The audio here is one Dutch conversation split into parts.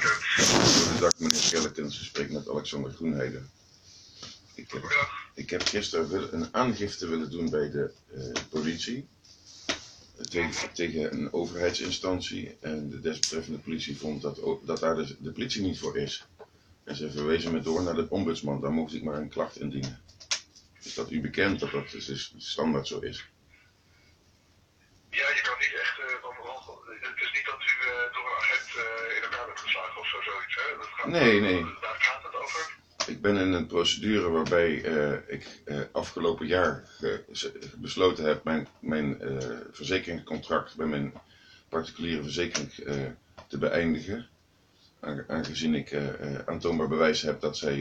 Goedendag meneer Skellekens, u spreekt met Alexander Groenheide. Ik heb, ik heb gisteren wil- een aangifte willen doen bij de eh, politie. eh, Tegen, tegen een overheidsinstantie. En de desbetreffende politie vond dat, dat daar de, de politie niet voor is. En ze verwezen me door naar de ombudsman. Daar mocht ik maar een klacht indienen. Is dat u bekend dat dat dus standaard zo is? Ja, elkaar of zo, zoiets. Hè? Dat gaat, Nee, nee. Waar gaat het over? Ik ben in een procedure waarbij eh, ik eh, afgelopen jaar besloten heb mijn, mijn eh, verzekeringscontract bij mijn particuliere verzekering te beëindigen. Aange- Aangezien ik aantoonbaar bewijs heb dat zij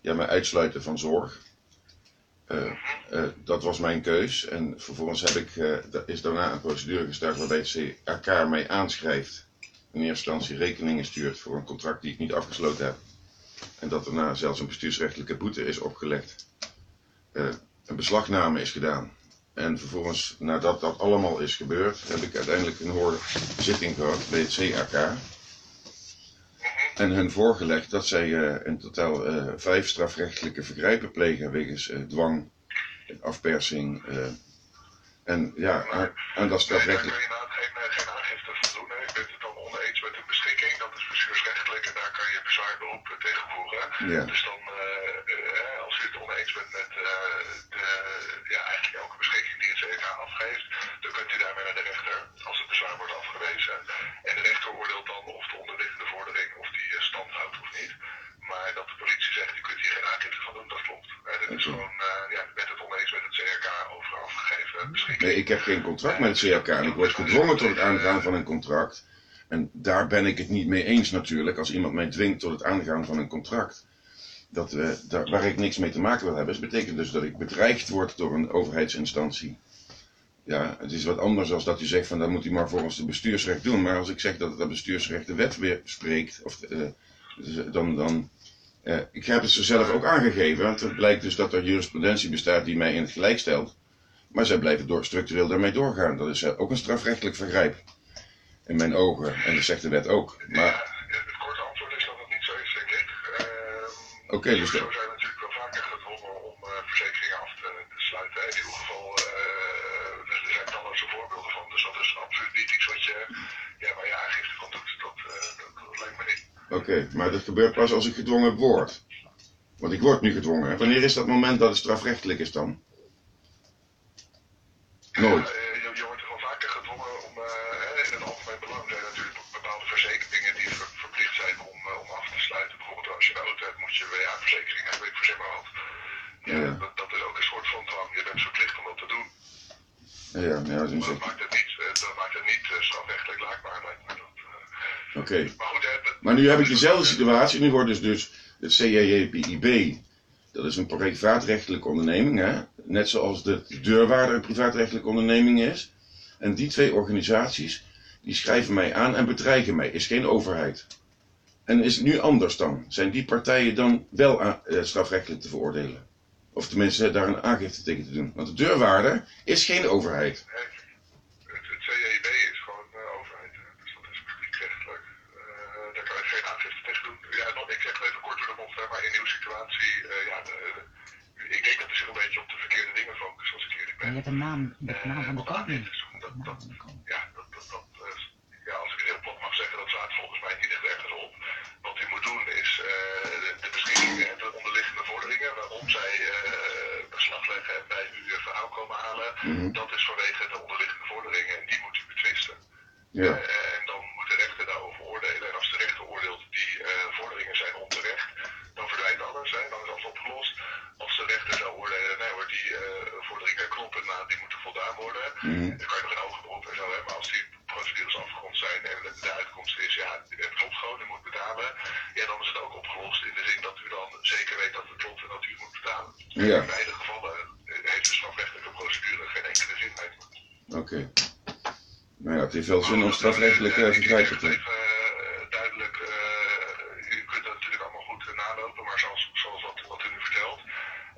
ja, mij uitsluiten van zorg. Dat was mijn keus. En vervolgens heb ik, is daarna een procedure gestart waarbij het CAK mij aanschrijft. In eerste instantie rekeningen stuurt voor een contract die ik niet afgesloten heb. En dat daarna zelfs een bestuursrechtelijke boete is opgelegd. Eh, een beslagname is gedaan. En vervolgens, nadat dat allemaal is gebeurd, heb ik uiteindelijk een hoorzitting gehad bij het CAK. En hun voorgelegd dat zij eh, in totaal eh, vijf strafrechtelijke vergrijpen plegen wegens dwang, afpersing. en ja, aan, aan dat strafrechtelijk. kun je inderdaad geen, eh, geen aangifte van doen. Hè. Je bent het dan oneens met een beschikking. Dat is bestuursrechtelijk en daar kan je bezwaarberoep eh, tegen voeren. Ja. Dus dan, eh, eh, als u het oneens bent met eh, de, ja, eigenlijk elke beschikking die het CK afgeeft, dan kunt u daarmee naar de rechter als het bezwaar wordt afgewezen. En de rechter oordeelt dan of de onderliggende vordering of die stand houdt of niet. Maar dat de politie zegt, je kunt hier geen aangifte van doen, dat klopt. Het is gewoon, ja, u bent het oneens met het CRK over afgegeven beschikking. Nee, ik heb geen contract met het en ik word gedwongen tot het aangaan van een contract. En daar ben ik het niet mee eens natuurlijk, als iemand mij dwingt tot het aangaan van een contract. Dat, eh, daar, waar ik niks mee te maken wil hebben, dat betekent dus dat ik bedreigd word door een overheidsinstantie. Ja, het is wat anders dan dat u zegt van dat moet u maar volgens het bestuursrecht doen. Maar als ik zeg dat het bestuursrecht de wet weer spreekt, of, eh, dan, dan eh, ik heb het ze zelf ook aangegeven, want het blijkt dus dat er jurisprudentie bestaat die mij in het gelijk stelt. Maar zij blijven door, structureel daarmee doorgaan. Dat is ook een strafrechtelijk vergrijp. In mijn ogen. En dat zegt de wet ook. Maar, Ja, het korte antwoord is dat het niet zo is, denk ik. Oké, dus Zo de- zijn natuurlijk wel vaker gedwongen om eh, verzekeringen af te, te sluiten. In ieder geval, eh, er zijn talloze voorbeelden van. Dus dat is absoluut niet iets wat je, ja, waar je aangifte van doet. Dat, eh, dat, dat lijkt me niet. oké, maar dat gebeurt pas als ik gedwongen word. Want ik word nu gedwongen. Wanneer is dat moment dat het strafrechtelijk is dan? Nooit. Ja, eh, je, je wordt er wel vaker gedwongen om, eh, in het algemeen belang zijn natuurlijk bepaalde verzekeringen die ver- verplicht zijn om, eh, om af te sluiten. Bijvoorbeeld als je een auto hebt, moet je WA-verzekering hebben, ik verzin maar wat. Ja, Ja. dat, dat is ook een soort van dwang. Je bent verplicht om dat te doen. Ja, ja, ja, Maar zeg dat maakt het niet, eh, dat maakt het niet eh, strafrechtelijk laakbaar, lijkt me dat. eh. Oké. Maar nu heb ik dezelfde situatie. Nu wordt dus, dus het CJJPIB, dat is een privaatrechtelijke onderneming, hè? net zoals de deurwaarder een privaatrechtelijke onderneming is. En die twee organisaties, die schrijven mij aan en bedreigen mij, is geen overheid. En is het nu anders dan? Zijn die partijen dan wel aan- eh, strafrechtelijk te veroordelen? Of tenminste daar een aangifte tegen te doen? Want de deurwaarder is geen overheid. Het, het CJB is gewoon eh, overheid. Dus zij eh, beslag leggen en bij u een verhaal komen halen, Mhm. dat is vanwege de onderliggende vorderingen en die moet u betwisten. Ja. Eh, en dan moet de rechter daarover oordelen. En als de rechter oordeelt die eh, vorderingen zijn onterecht, dan verdwijnt alles, hè, dan is alles opgelost. Als de rechter zou oordelen, nee hoor, die eh, vorderingen kloppen, nou, die moeten voldaan worden. Mhm. Dan kan je nog een hoger beroep en zo hebben, maar als die procedures afgerond zijn en de, de uitkomst is, ja, het klopt gewoon, u moet betalen. Ja, dan is het ook opgelost in de zin dat u dan zeker weet dat het klopt en dat u het moet betalen. Ja. In beide gevallen eh, heeft de strafrechtelijke procedure geen enkele zin, lijkt me. Oké. Nou ja, het heeft wel zin om strafrechtelijk eh, te Even eh, duidelijk, eh, u kunt dat natuurlijk allemaal goed nalopen, maar zoals, zoals wat, wat u nu vertelt,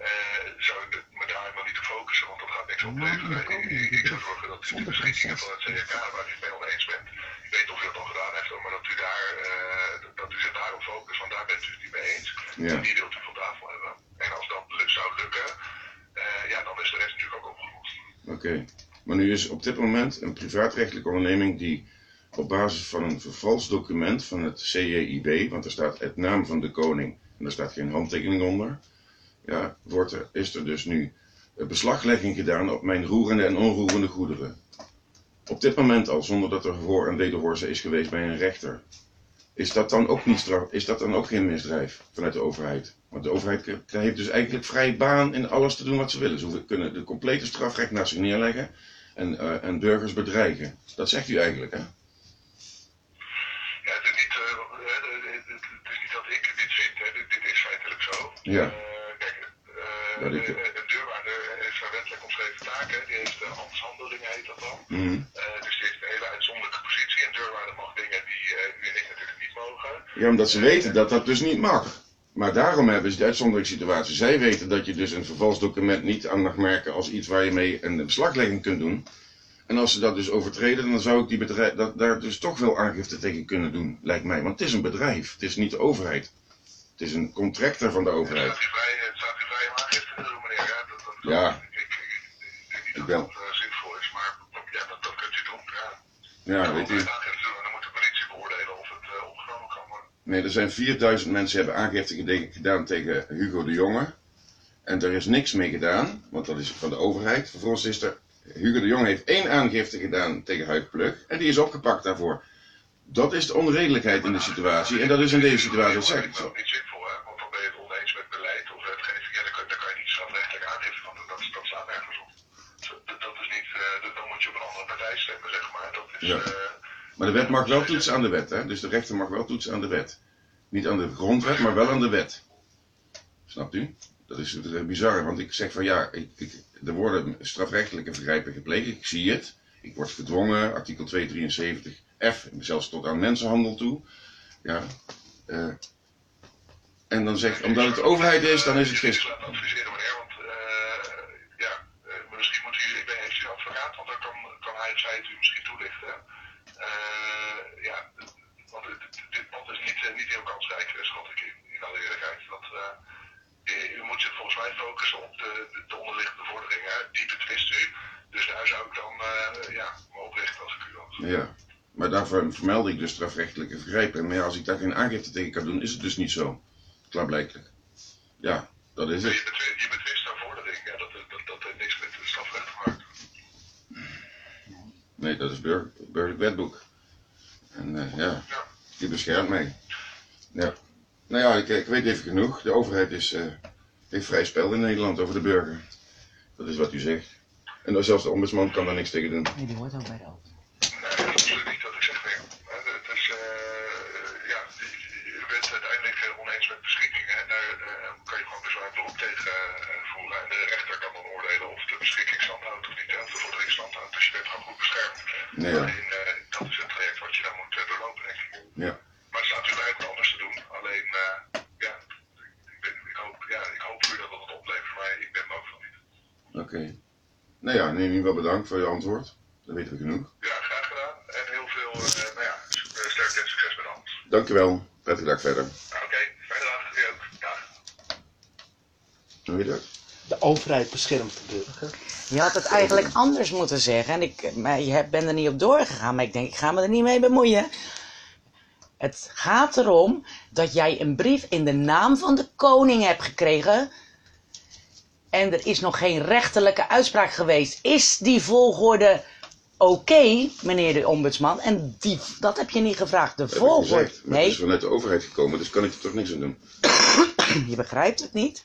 eh, zou ik me daar helemaal niet op focussen, want dat gaat niks opleveren. Ik, zou zorgen dat u de beschikkingen van het CRK, waar u het mee oneens bent, ik weet of u dat al gedaan heeft, maar dat u daar, eh, dat, daarop focussen, want daar bent u het niet mee eens. Ja. En die wilt u van tafel hebben. En als dat lu- zou lukken, eh, ja, dan is de rest natuurlijk ook Oké. Maar nu is op dit moment een privaatrechtelijke onderneming die op basis van een vervals document van het CJIB, want er staat het naam van de koning en er staat geen handtekening onder, ja, wordt er, is er dus nu een beslaglegging gedaan op mijn roerende en onroerende goederen. Op dit moment al, zonder dat er voor- en wederhoorzaam is geweest bij een rechter. Is dat dan ook niet straf, is dat dan ook geen misdrijf vanuit de overheid? Want de overheid heeft dus eigenlijk vrij baan in alles te doen wat ze willen. Ze kunnen de complete strafrecht naast zich neerleggen en, eh, en burgers bedreigen. Dat zegt u eigenlijk, hè? Ja, het is niet, eh, eh, het, is niet dat ik dit vind, hè. Dit, dit is feitelijk zo. Ja. Eh, kijk, Dat ik- een een deurwaarder heeft zijn wettelijk omschreven taken. Die heeft uh, ambtshandelingen, heet dat dan. Mhm. Dus die heeft een hele uitzonderlijke positie. Een deurwaarder mag dingen die u en ik natuurlijk niet mogen. Ja, omdat ze weten dat dat dus niet mag. Maar daarom hebben ze de uitzonderingssituatie. Zij weten dat je dus een vervals document niet aan mag merken als iets waar je mee een beslaglegging kunt doen. En als ze dat dus overtreden, dan zou ik die bedrijf, dat, daar dus toch wel aangifte tegen kunnen doen, lijkt mij. Want het is een bedrijf, het is niet de overheid. Het is een contractor van de overheid. staat u vrij, het staat u vrij aangifte te doen, meneer. Ja, dat, dat, Ja. Ik, ik, ik, ik denk niet dat dat eh, zinvol is, maar ja, dat, dat kunt u doen. Ja. Weet u. u aangifte doen en dan moet de politie beoordelen of het eh, opgenomen kan worden. Nee, er zijn 4000 mensen die hebben aangifte gedaan tegen Hugo de Jonge. En er is niks mee gedaan, want dat is van de overheid. Vervolgens is er, Hugo de Jonge heeft één aangifte gedaan tegen Huig Plug. En die is opgepakt daarvoor. Dat is de onredelijkheid in de situatie. En dat is in deze situatie Dat zeker is zo. ook niet zinvol, hè? Want dan ben je het oneens met beleid of wetgeving. Ja, maar. De wet mag wel toetsen aan de wet. Hè? Dus de rechter mag wel toetsen aan de wet. Niet aan de grondwet, maar wel aan de wet. Snapt u? Dat is het bizarre, want ik zeg van ja, ik, ik, er worden strafrechtelijke vergrijpen gepleegd. Ik zie het. Ik word gedwongen, artikel 273 F, zelfs tot aan mensenhandel toe. Ja. eh, en dan zeg omdat het de overheid is, dan is het gisteren. laat adviseren, meneer, want eh, ja, eh, misschien moet u, ik weet heeft u een advocaat, want dan kan, kan hij of zij het u misschien toelichten. Eh, ja, want dit, dit pad is niet, eh, niet heel kansrijk, eh, schat ik in, in alle eerlijkheid. Dat, eh, u moet zich volgens mij focussen op de, de, de onderliggende vorderingen. Die betwist u, dus daar zou ik dan eh, ja, me oprichten als ik u was. Ja. Maar daarvoor vermeld ik dus strafrechtelijke vergrijpen. Maar ja, als ik daar geen aangifte tegen kan doen, is het dus niet zo. Klaarblijkelijk. Ja, dat is Je het. betwist, je betwist een vordering, ja, dat, dat, dat heeft niks met het strafrecht te maken. Nee, dat is burger, burgerlijk wetboek. En eh, ja, Ja. die beschermt mij. Ja. Nou ja, ik, ik weet even genoeg. De overheid is, eh, heeft vrij spel in Nederland over de burger. Dat is wat u zegt. En dan zelfs de ombudsman kan daar niks tegen doen. Nee, die hoort ook bij de auto. Eh, oneens met beschikkingen en daar eh, kan je gewoon bezwaar beroep tegen eh, voeren. En de rechter kan dan oordelen of de beschikking stand houdt of niet, of de vordering stand houdt. Dus je bent gewoon goed beschermd. Nee, ja. Alleen, eh, dat is het traject wat je dan moet doorlopen, denk ik. Ja. Maar het staat om het anders te doen. Alleen, ja, ik, ben, ik, hoop, ja, ik hoop voor u dat het oplevert, maar ik ben er ook van niet. Oké. Nou ja, in ieder geval bedankt voor je antwoord. Dat weten we genoeg. Ja, graag gedaan. En heel veel, nou ja, sterkte en succes met alles. Dankjewel. Prettige dag verder. Oké, fijne dag. U ook. Dag. Je dat? De overheid beschermt de burger. Je had het eigenlijk anders moeten zeggen. En ik, maar je bent er niet op doorgegaan. Maar ik denk, ik ga me er niet mee bemoeien. Het gaat erom dat jij een brief in de naam van de koning hebt gekregen. En er is nog geen rechterlijke uitspraak geweest. Is die volgorde oké, meneer de ombudsman? En die, dat heb je niet gevraagd. De Dat heb ik volgorde. gezegd. Maar Het Nee, is vanuit de overheid gekomen, dus kan ik er toch niks aan doen. je begrijpt het niet.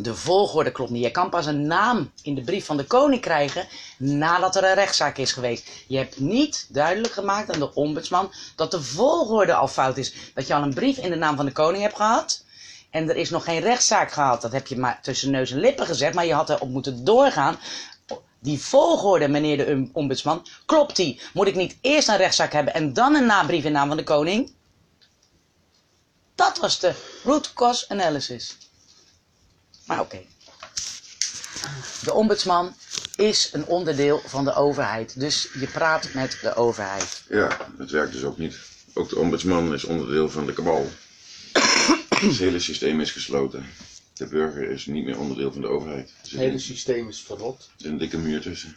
De volgorde klopt niet. Je kan pas een naam in de brief van de koning krijgen nadat er een rechtszaak is geweest. Je hebt niet duidelijk gemaakt aan de ombudsman dat de volgorde al fout is. Dat je al een brief in de naam van de koning hebt gehad en er is nog geen rechtszaak gehad. Dat heb je maar tussen neus en lippen gezegd, maar je had erop moeten doorgaan. Die volgorde, meneer de ombudsman, klopt die? Moet ik niet eerst een rechtszaak hebben en dan een nabrief in naam van de koning? Dat was de root cause analysis. Maar oké. De ombudsman is een onderdeel van de overheid. Dus je praat met de overheid. Ja, het werkt dus ook niet. Ook de ombudsman is onderdeel van de kabal. Het hele systeem is gesloten. De burger is niet meer onderdeel van de overheid. Er Het hele systeem is verrot. er zit een dikke muur tussen.